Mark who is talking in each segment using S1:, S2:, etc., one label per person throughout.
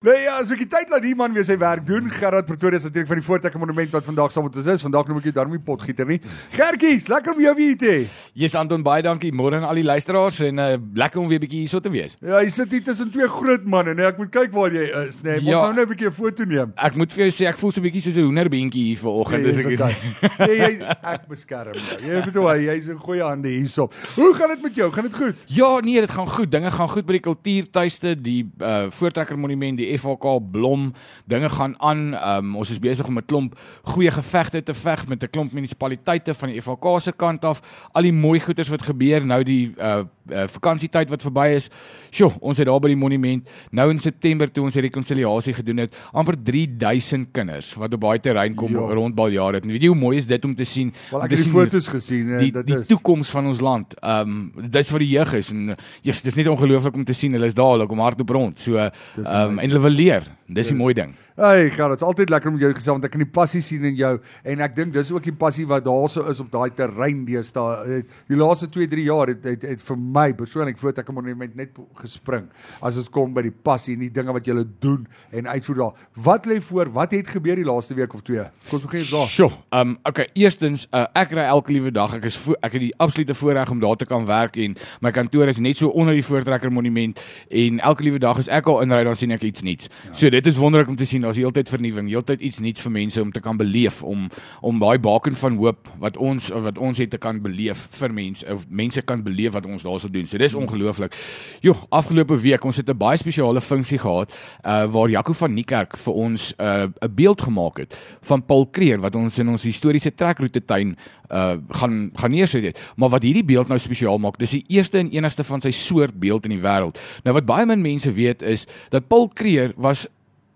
S1: Nee ja, as ek die tyd laat hier man weer sy werk doen. Gerard Pretoria is natuurlik van die Voortrekker Monument wat vandag saam met ons is. Vandag noem ek jou daarmee potgieter nie. Gertjies, lekker om jou weer te hê.
S2: Jy's Anton baie dankie. Môre aan al die luisteraars en uh, lekker om weer bietjie hierso te wees.
S1: Ja, jy sit hier tussen twee groot manne, nee. Ek moet kyk waar jy is, nee. Ons
S2: Ja.
S1: nou net 'n bietjie 'n foto neem.
S2: Ek moet vir jou sê ek voel so 'n bietjie soos 'n hoenderbeentjie hier vanoggend
S1: Nee,
S2: as ek
S1: okay. Nee, jy ek beskerm jou. Jy weet hoe jy's in goeie hande hierso. Hoe gaan dit met jou? Gaan dit goed?
S2: Ja, nee, dit gaan goed. Dinge gaan goed by die kultuurtuiste, die uh, Voortrekker Monument, die FHK Blom. Dinge gaan aan. Um, ons is besig om 'n klomp goeie gevegte te veg met 'n klomp munisipaliteite van die FHK se kant af. Al die mooi goeders wat gebeur nou die uh, uh vakansietyd wat verby is. Sjoe, ons het daar by die monument nou in September toe ons die rekonsiliasie gedoen het, amper 3000 kinders wat op daai terrein kom
S1: Ja.
S2: rondbal jare. En weet jy hoe mooi is dit om te sien?
S1: Wel ek het die foto's gesien en
S2: die
S1: dit
S2: die
S1: is
S2: toekoms van ons land. Ehm um, dis wat die jeug is en jy's dis net ongelooflik om te sien hulle is daar, hulle kom hardop rond. So ehm um, en hulle wil leer. Dis die mooi ding.
S1: Hey, gaan dit's altyd lekker om jou gesels want ek kan die passie sien in jou en ek dink dis ook die passie wat daarso is op daai terrein deesdae. Eh, Die laaste 2, 3 jaar het het, het vir my persoonlik voet ek 'n monument net gespring as dit kom by die passie en die dinge wat jy doen en uitvoer daar. Wat lê voor? Wat het gebeur die laaste week of twee? Kom ons begin daar.
S2: Sjoe. Ehm um, okay, eerstens uh, ek ry elke liewe dag. Ek is ek het die absolute voorreg om daar te kan werk en my kantoor is net so onder die Voortrekker Monument en elke liewe dag as ek al inry dan sien ek iets nuuts. Ja. So dit is wonderlik om te sien daar's heeltyd vernuwing, heeltyd iets nuuts vir mense om te kan beleef om om daai baken van hoop wat ons wat ons het te kan beleef vir mense of mense kan beleef wat ons daarso doen. So dis ongelooflik. Jo, afgelope week ons het 'n baie spesiale funksie gehad uh waar Jaco van Niekerk vir ons 'n uh, 'n beeld gemaak het van Paul Kreer wat ons in ons historiese trekroete tuin uh gaan gaan neersit het. Maar wat hierdie beeld nou spesiaal maak, dis die eerste en enigste van sy soort beeld in die wêreld. Nou wat baie min mense weet is dat Paul Kreer was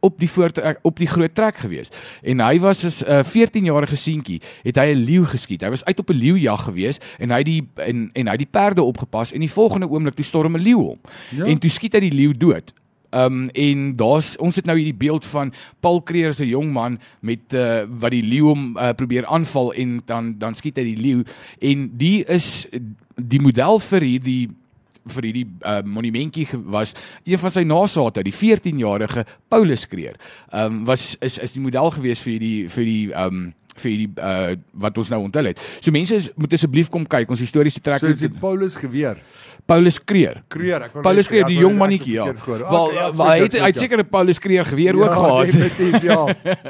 S2: op die voortrek op die groot trek gewees. En hy was as 'n uh, 14-jarige seentjie, het hy 'n leeu geskiet. Hy was uit op 'n leeujag gewees en hy die en en hy die perde opgepas en die volgende oomblik toe storm 'n leeu hom.
S1: Ja.
S2: En toe skiet hy die leeu dood. Um en daar's ons het nou hierdie beeld van Paul Kreer as 'n jong man met uh, wat die leeu hom uh, probeer aanval en dan dan skiet hy die leeu en die is die model vir hierdie vir hierdie uh, monumentjie was een van sy nasate, die 14-jarige Paulus Kreer. Ehm um, was is is die model gewees vir hierdie vir die ehm um, vir hierdie uh, wat ons nou onthul het. So mense is, moet asseblief kom kyk ons historiese trek
S1: So is dit Paulus geweer.
S2: Paulus Kreer.
S1: Kreer, ek wou
S2: Paulus Kreer, die
S1: wou
S2: jong
S1: net-
S2: mannetjie ja. Wel
S1: ja,
S2: hy het hy het
S1: ja.
S2: seker 'n Paulus Kreer geweer ook gehad.
S1: Definitief, ja.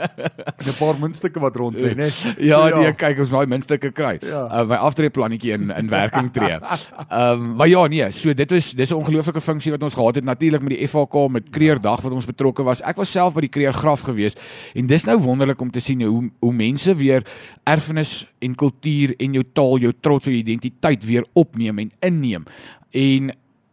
S1: 'n paar muntstukke wat rond lê, né?
S2: Ja,
S1: So,
S2: nee, kyk ons daai minstukke kry.
S1: Ja.
S2: Uh, my aftreeplannetjie in in werking tree. Ehm um, maar ja, nee, so dit was dis 'n ongelooflike funksie wat ons gehad het natuurlik met die FHK met Kreerdag wat ons betrokke was. Ek was self by die Kreer graf gewees en dis nou wonderlik om te sien hoe hoe mense weer erfenis en kultuur en jou taal, jou trots, jou identiteit weer opneem en inneem. En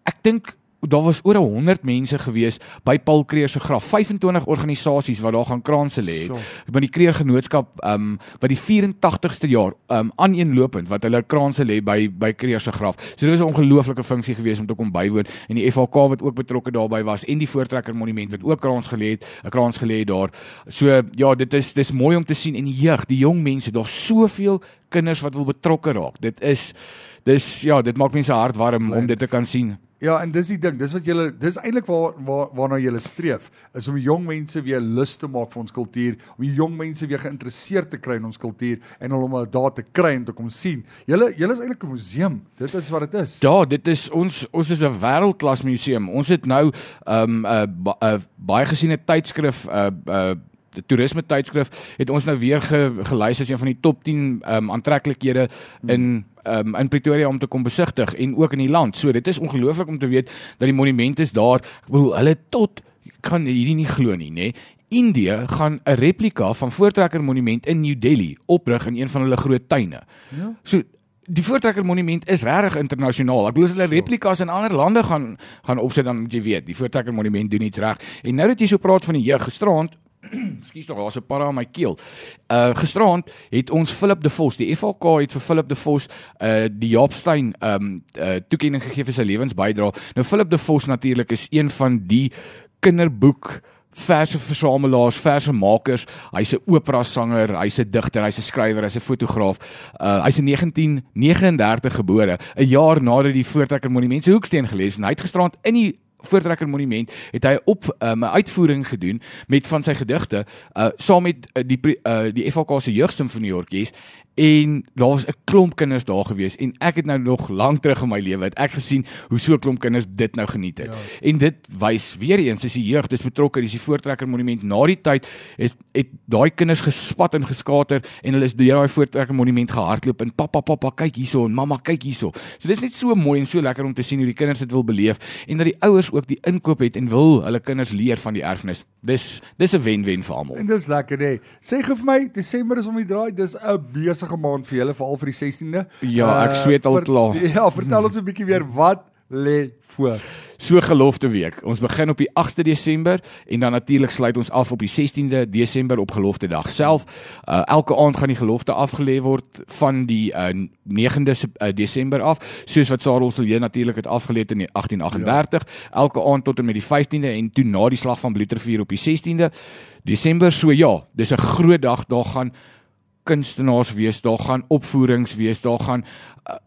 S2: ek dink daar was oor 100 mense gewees by Paul Kreer se graf. 25 organisasies wat daar gaan kraanse lê het.
S1: Sjoe.
S2: By die Kreer Genootskap ehm um, wat die 84ste jaar ehm um, aaneenlopend wat hulle kraanse lê by by Kreer se graf. So dit was 'n ongelooflike funksie geweest om te kom bywoon en die FHK wat ook betrokke daarbey was en die Voortrekker Monument wat ook kraans gelê het, 'n kraans gelê het daar. So ja, dit is dis mooi om te sien en die jeug, die jong mense, daar's soveel kinders wat wil betrokke raak. Dit is dis ja, dit maak mense hart warm om dit te kan sien.
S1: Ja, en dis die ding, dis wat julle dis eintlik waar waar waarna julle streef, is om jong mense weer lus te maak vir ons kultuur, om jong mense weer geïnteresseerd te kry in ons kultuur en om hulle daar te kry en te kom sien. Julle julle is eintlik 'n museum. Dit is wat dit is.
S2: Ja, dit is ons ons is 'n wêreldklas museum. Ons het nou 'n um, 'n ba, uh, baie gesiene tydskrif uh, uh, toerisme tydskrif het ons nou weer ge, gelys as een van die top 10 um, aantreklikhede in um, in Pretoria om te kom besigtig en ook in die land. So dit is ongelooflik om te weet dat die monument is daar. Ek bedoel hulle tot kan hierdie nie glo nie, nê. Indië gaan 'n replika van Voortrekker Monument in New Delhi oprig in een van hulle groot tuine.
S1: Ja.
S2: So die Voortrekker Monument is regtig internasionaal. Ek bedoel as hulle replikas in ander lande gaan gaan opsit dan moet jy weet, die Voortrekker Monument doen iets reg. En nou dat jy so praat van die jeug gisterand Ekskuus tog, daar's 'n para in my keel. Uh gisterand het ons Philip de Vos, die FHK het vir Philip de Vos uh die Jaap Steyn um uh toekenning gegee vir sy lewensbydrae. Nou Philip de Vos natuurlik is een van die kinderboek verse versamelaars, verse makers. Hy's 'n opera sanger, hy's 'n digter, hy's 'n skrywer, hy's 'n fotograaf. Uh hy's in 1939 gebore, 'n jaar nadat die Voortrekker Monument se hoeksteen gelees en hy het gisterand in die Voortrekker Monument het hy op 'n um, uitvoering gedoen met van sy gedigte uh saam met uh, die uh, die FHK se jeugsimfonieorkes en daar was 'n klomp kinders daar gewees en ek het nou nog lank terug in my lewe het ek gesien hoe so 'n klomp kinders dit nou geniet het. Ja. En dit wys weer eens is die jeug dis betrokke, dis die Voortrekker Monument na die tyd het het daai kinders gespat en geskater en hulle is deur daai Voortrekker Monument gehardloop en pappa pappa kyk hierso en mamma kyk hierso. So dis net so mooi en so lekker om te sien hoe die kinders dit wil beleef en dat die ouers ook die inkoop het en wil hulle kinders leer van die erfenis. Dis dis 'n wen-wen vir almal.
S1: En dis lekker hè. Sê gou vir my, Desember is om die draai, dis 'n besige maand vir julle veral vir die 16de.
S2: Ja, ek uh, sweet al klaar.
S1: Ja, vertel ons 'n bietjie weer wat lê voor.
S2: So gelofte week. Ons begin op die 8de Desember en dan natuurlik sluit ons af op die 16de Desember op gelofte dag self. Uh, elke aand gaan die gelofte afgelê word van die uh, 9de uh, Desember af, soos wat Sarel hier natuurlik het afgelê in 1838. Ja. Elke aand tot en met die 15de en toe na die slag van Bloedrivier op die 16de Desember. So ja, dis 'n groot dag. Daar gaan kunstenaars wees, daar gaan opvoerings wees, daar gaan uh,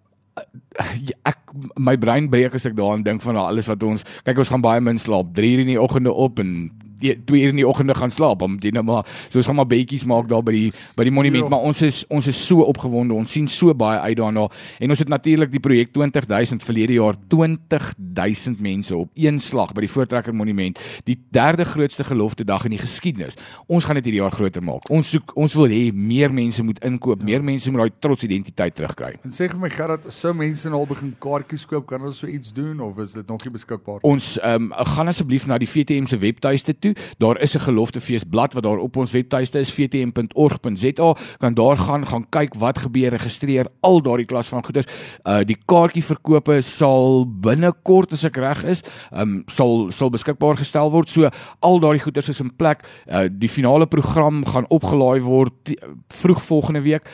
S2: Ja, ek my brein breek as ek daaraan dink van alles wat ons kyk ons gaan baie min slaap. 3 uur in die oggende op en 2 uur in die oggende gaan slaap om dit nou maar so ons gaan maar bietjies maak daar by die by die monument ja. maar ons is ons is so opgewonde ons sien so baie uit daarna en ons het natuurlik die projek 20000 verlede jaar 20000 mense op een slag by die voortrekker monument die derde grootste gelofte dag in die geskiedenis. Ons gaan dit hierdie jaar groter maak. Ons soek ons wil hê meer mense moet inkoop ja. meer mense moet daai trots identiteit terugkry.
S1: En sê vir my Gerard sou mense nou al begin kaartjies koop kan ons so iets doen of is dit nog nie beskikbaar?
S2: Ons um, gaan asseblief na die VTM se webtuiste toe Daar is 'n geloftefees blad wat daar op ons webtuiste is vtm.org.za. Kan daar gaan gaan kyk wat gebeur, registreer al daardie klas van goeders. Uh die kaartjieverkope sal binnekort as ek reg is, um sal sal beskikbaar gestel word. So al daardie goeders is in plek. Uh die finale program gaan opgelaai word die, vroeg volgende week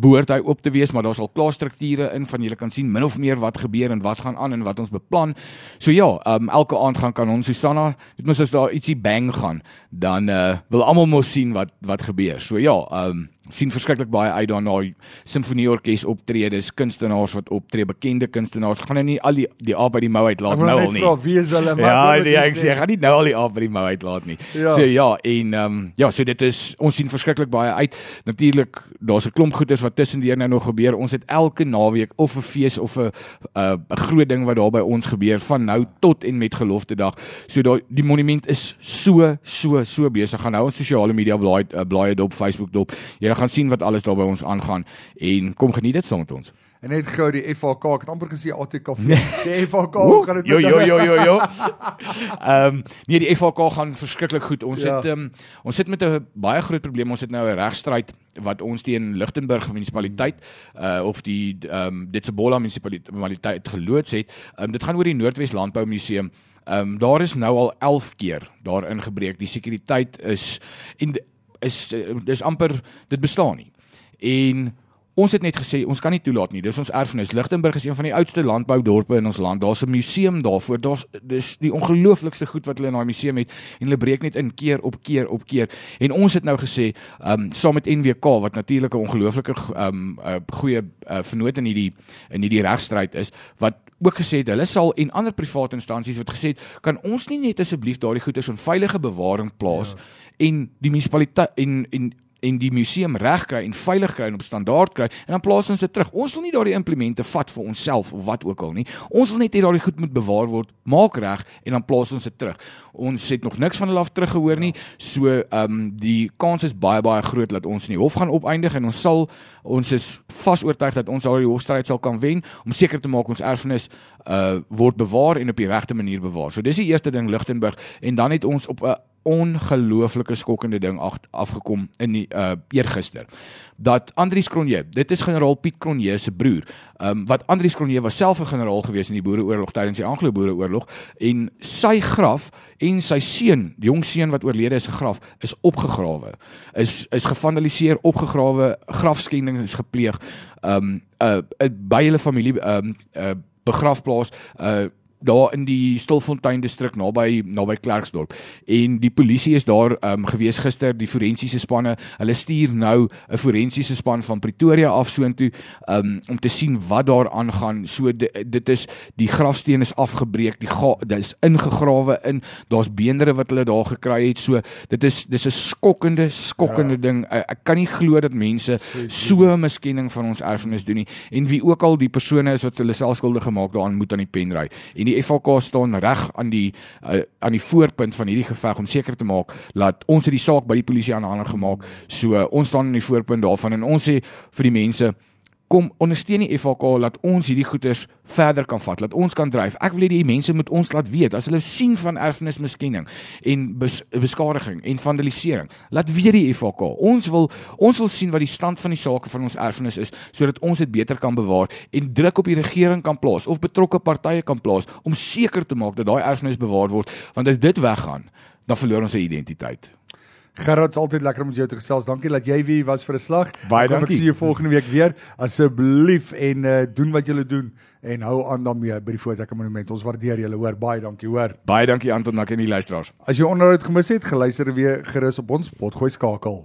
S2: behoort hy op te wees, maar daar's al klaar strukture in van julle kan sien min of meer wat gebeur en wat gaan aan en wat ons beplan. So ja, um, elke aand gaan kan ons Susanna, dit moet as daar ietsie bang gaan, dan uh, wil almal mos sien wat wat gebeur. So ja, um, sien verskriklik baie uit daarna simfonieorkes optredes, kunstenaars wat optree, bekende kunstenaars. Gaan nou nie al die die aap by die mou uitlaat nou al nie.
S1: Ek vra wie is hulle?
S2: Ja, nee, ek sê gaan nie nou al die aap by die mou uitlaat nie. Ja. So ja, en ehm um, ja, so dit is ons sien verskriklik baie uit. Natuurlik, daar's 'n klomp goeders wat tussendeur nou nog gebeur. Ons het elke naweek of 'n fees of 'n 'n groot ding wat daar by ons gebeur van nou tot en met gelofte dag. So daai die monument is so so so besig. Gaan nou ons sosiale media blaai uh, blaai dop, Facebook dop. Jy gaan sien wat alles daar by ons aangaan en kom geniet dit saam met ons.
S1: En net gou die FHK, ek het amper gesê ATKV. Die FHK gaan dit
S2: Jo jo jo jo jo. Ehm nee, die FHK gaan verskriklik goed. Ons ja. het ehm um, ons sit met 'n baie groot probleem. Ons het nou 'n regstryd wat ons teen Lichtenburg munisipaliteit uh of die ehm um, Ditsebola munisipaliteit geloods het. Ehm um, dit gaan oor die Noordwes Landbou Museum. Ehm um, daar is nou al 11 keer daar ingebreek. Die sekuriteit is en is eh, dis amper dit bestaan nie. En ons het net gesê ons kan nie toelaat nie. Dis ons erfenis. Lichtenburg is een van die oudste landboudorpe in ons land. Daar's 'n museum daarvoor. Daar's dis die ongelooflikste goed wat hulle in daai museum het en hulle breek net in keer op keer op keer. En ons het nou gesê, ehm um, saam met NWK wat natuurlik 'n ongelooflike ehm um, uh, goeie uh, vernoot in hierdie in hierdie regstryd is wat ook gesê het hulle sal en ander private instansies wat gesê het kan ons nie net asseblief daardie goeder in veilige bewaring plaas ja en die munisipaliteit en en en die museum reg kry en veilig kry en op standaard kry en dan plaas ons dit terug. Ons wil nie daardie implemente vat vir onsself of wat ook al nie. Ons wil net hê daardie goed moet bewaar word, maak reg en dan plaas ons dit terug. Ons het nog niks van hulle af teruggehoor nie. So ehm um, die kans is baie baie groot dat ons in die hof gaan opeindig en ons sal ons is vas oortuig dat ons daardie hofstryd sal kan wen om seker te maak ons erfenis uh word bewaar en op die regte manier bewaar. So dis die eerste ding Lichtenburg en dan het ons op 'n uh, ongelooflike skokkende ding afgekom in die uh eergister. Dat Andrius Cronje, dit is generaal Piet Cronje se broer. Um wat Andrius Cronje was self 'n generaal gewees in die Boereoorlog tydens die Anglo-Boereoorlog en sy graf en sy seun, die jong seun wat oorlede is, se graf is opgegrawe. Is is gevandaliseer, opgegrawe, grafskending is gepleeg. Um uh, uh by hulle familie um uh begrafplaas uh daar in die Stilfontein distrik naby naby Klerksdorp. En die polisie is daar um, gewees gister die forensiese spanne. Hulle stuur nou 'n forensiese span van Pretoria af soontoe um, om te sien wat daar aangaan. So dit, is die grafsteen is afgebreek die dit is ingegrawe in daar's beenderre wat hulle daar gekry het. So dit is dis 'n skokkende skokkende ja. ding. Ek, ek kan nie glo dat mense so 'n miskenning van ons erfenis doen nie. En wie ook al die persone is wat hulle self skuldig gemaak daaraan moet aan die pen ry. En die FHK staan reg aan die uh, aan die voorpunt van hierdie geveg om seker te maak dat ons het die saak by die polisie aan hande gemaak. So uh, ons staan aan die voorpunt daarvan en ons sê vir die mense kom ondersteun die FHK laat ons hierdie goeders verder kan vat, laat ons kan dryf. Ek wil hê die mense moet ons laat weet as hulle sien van erfenismiskenning en bes, beskadiging en vandalisering, laat weet die FHK. Ons wil ons wil sien wat die stand van die sake van ons erfenis is sodat ons dit beter kan bewaar en druk op die regering kan plaas of betrokke partye kan plaas om seker te maak dat daai erfenis bewaar word, want as dit weggaan, dan verloor ons se identiteit.
S1: Gerard's altyd lekker om jou te gesels. Dankie dat jy weer was vir 'n slag.
S2: Baie dankie.
S1: Ek sien jou volgende week weer. Asseblief en uh, doen wat julle doen en hou aan daarmee by die Fototekke Monument. Ons waardeer julle, hoor. Baie dankie, hoor.
S2: Baie dankie Anton, dankie aan die luisteraars.
S1: As jy onderhoud gemis het, geluister weer gerus op ons potgooi skakel.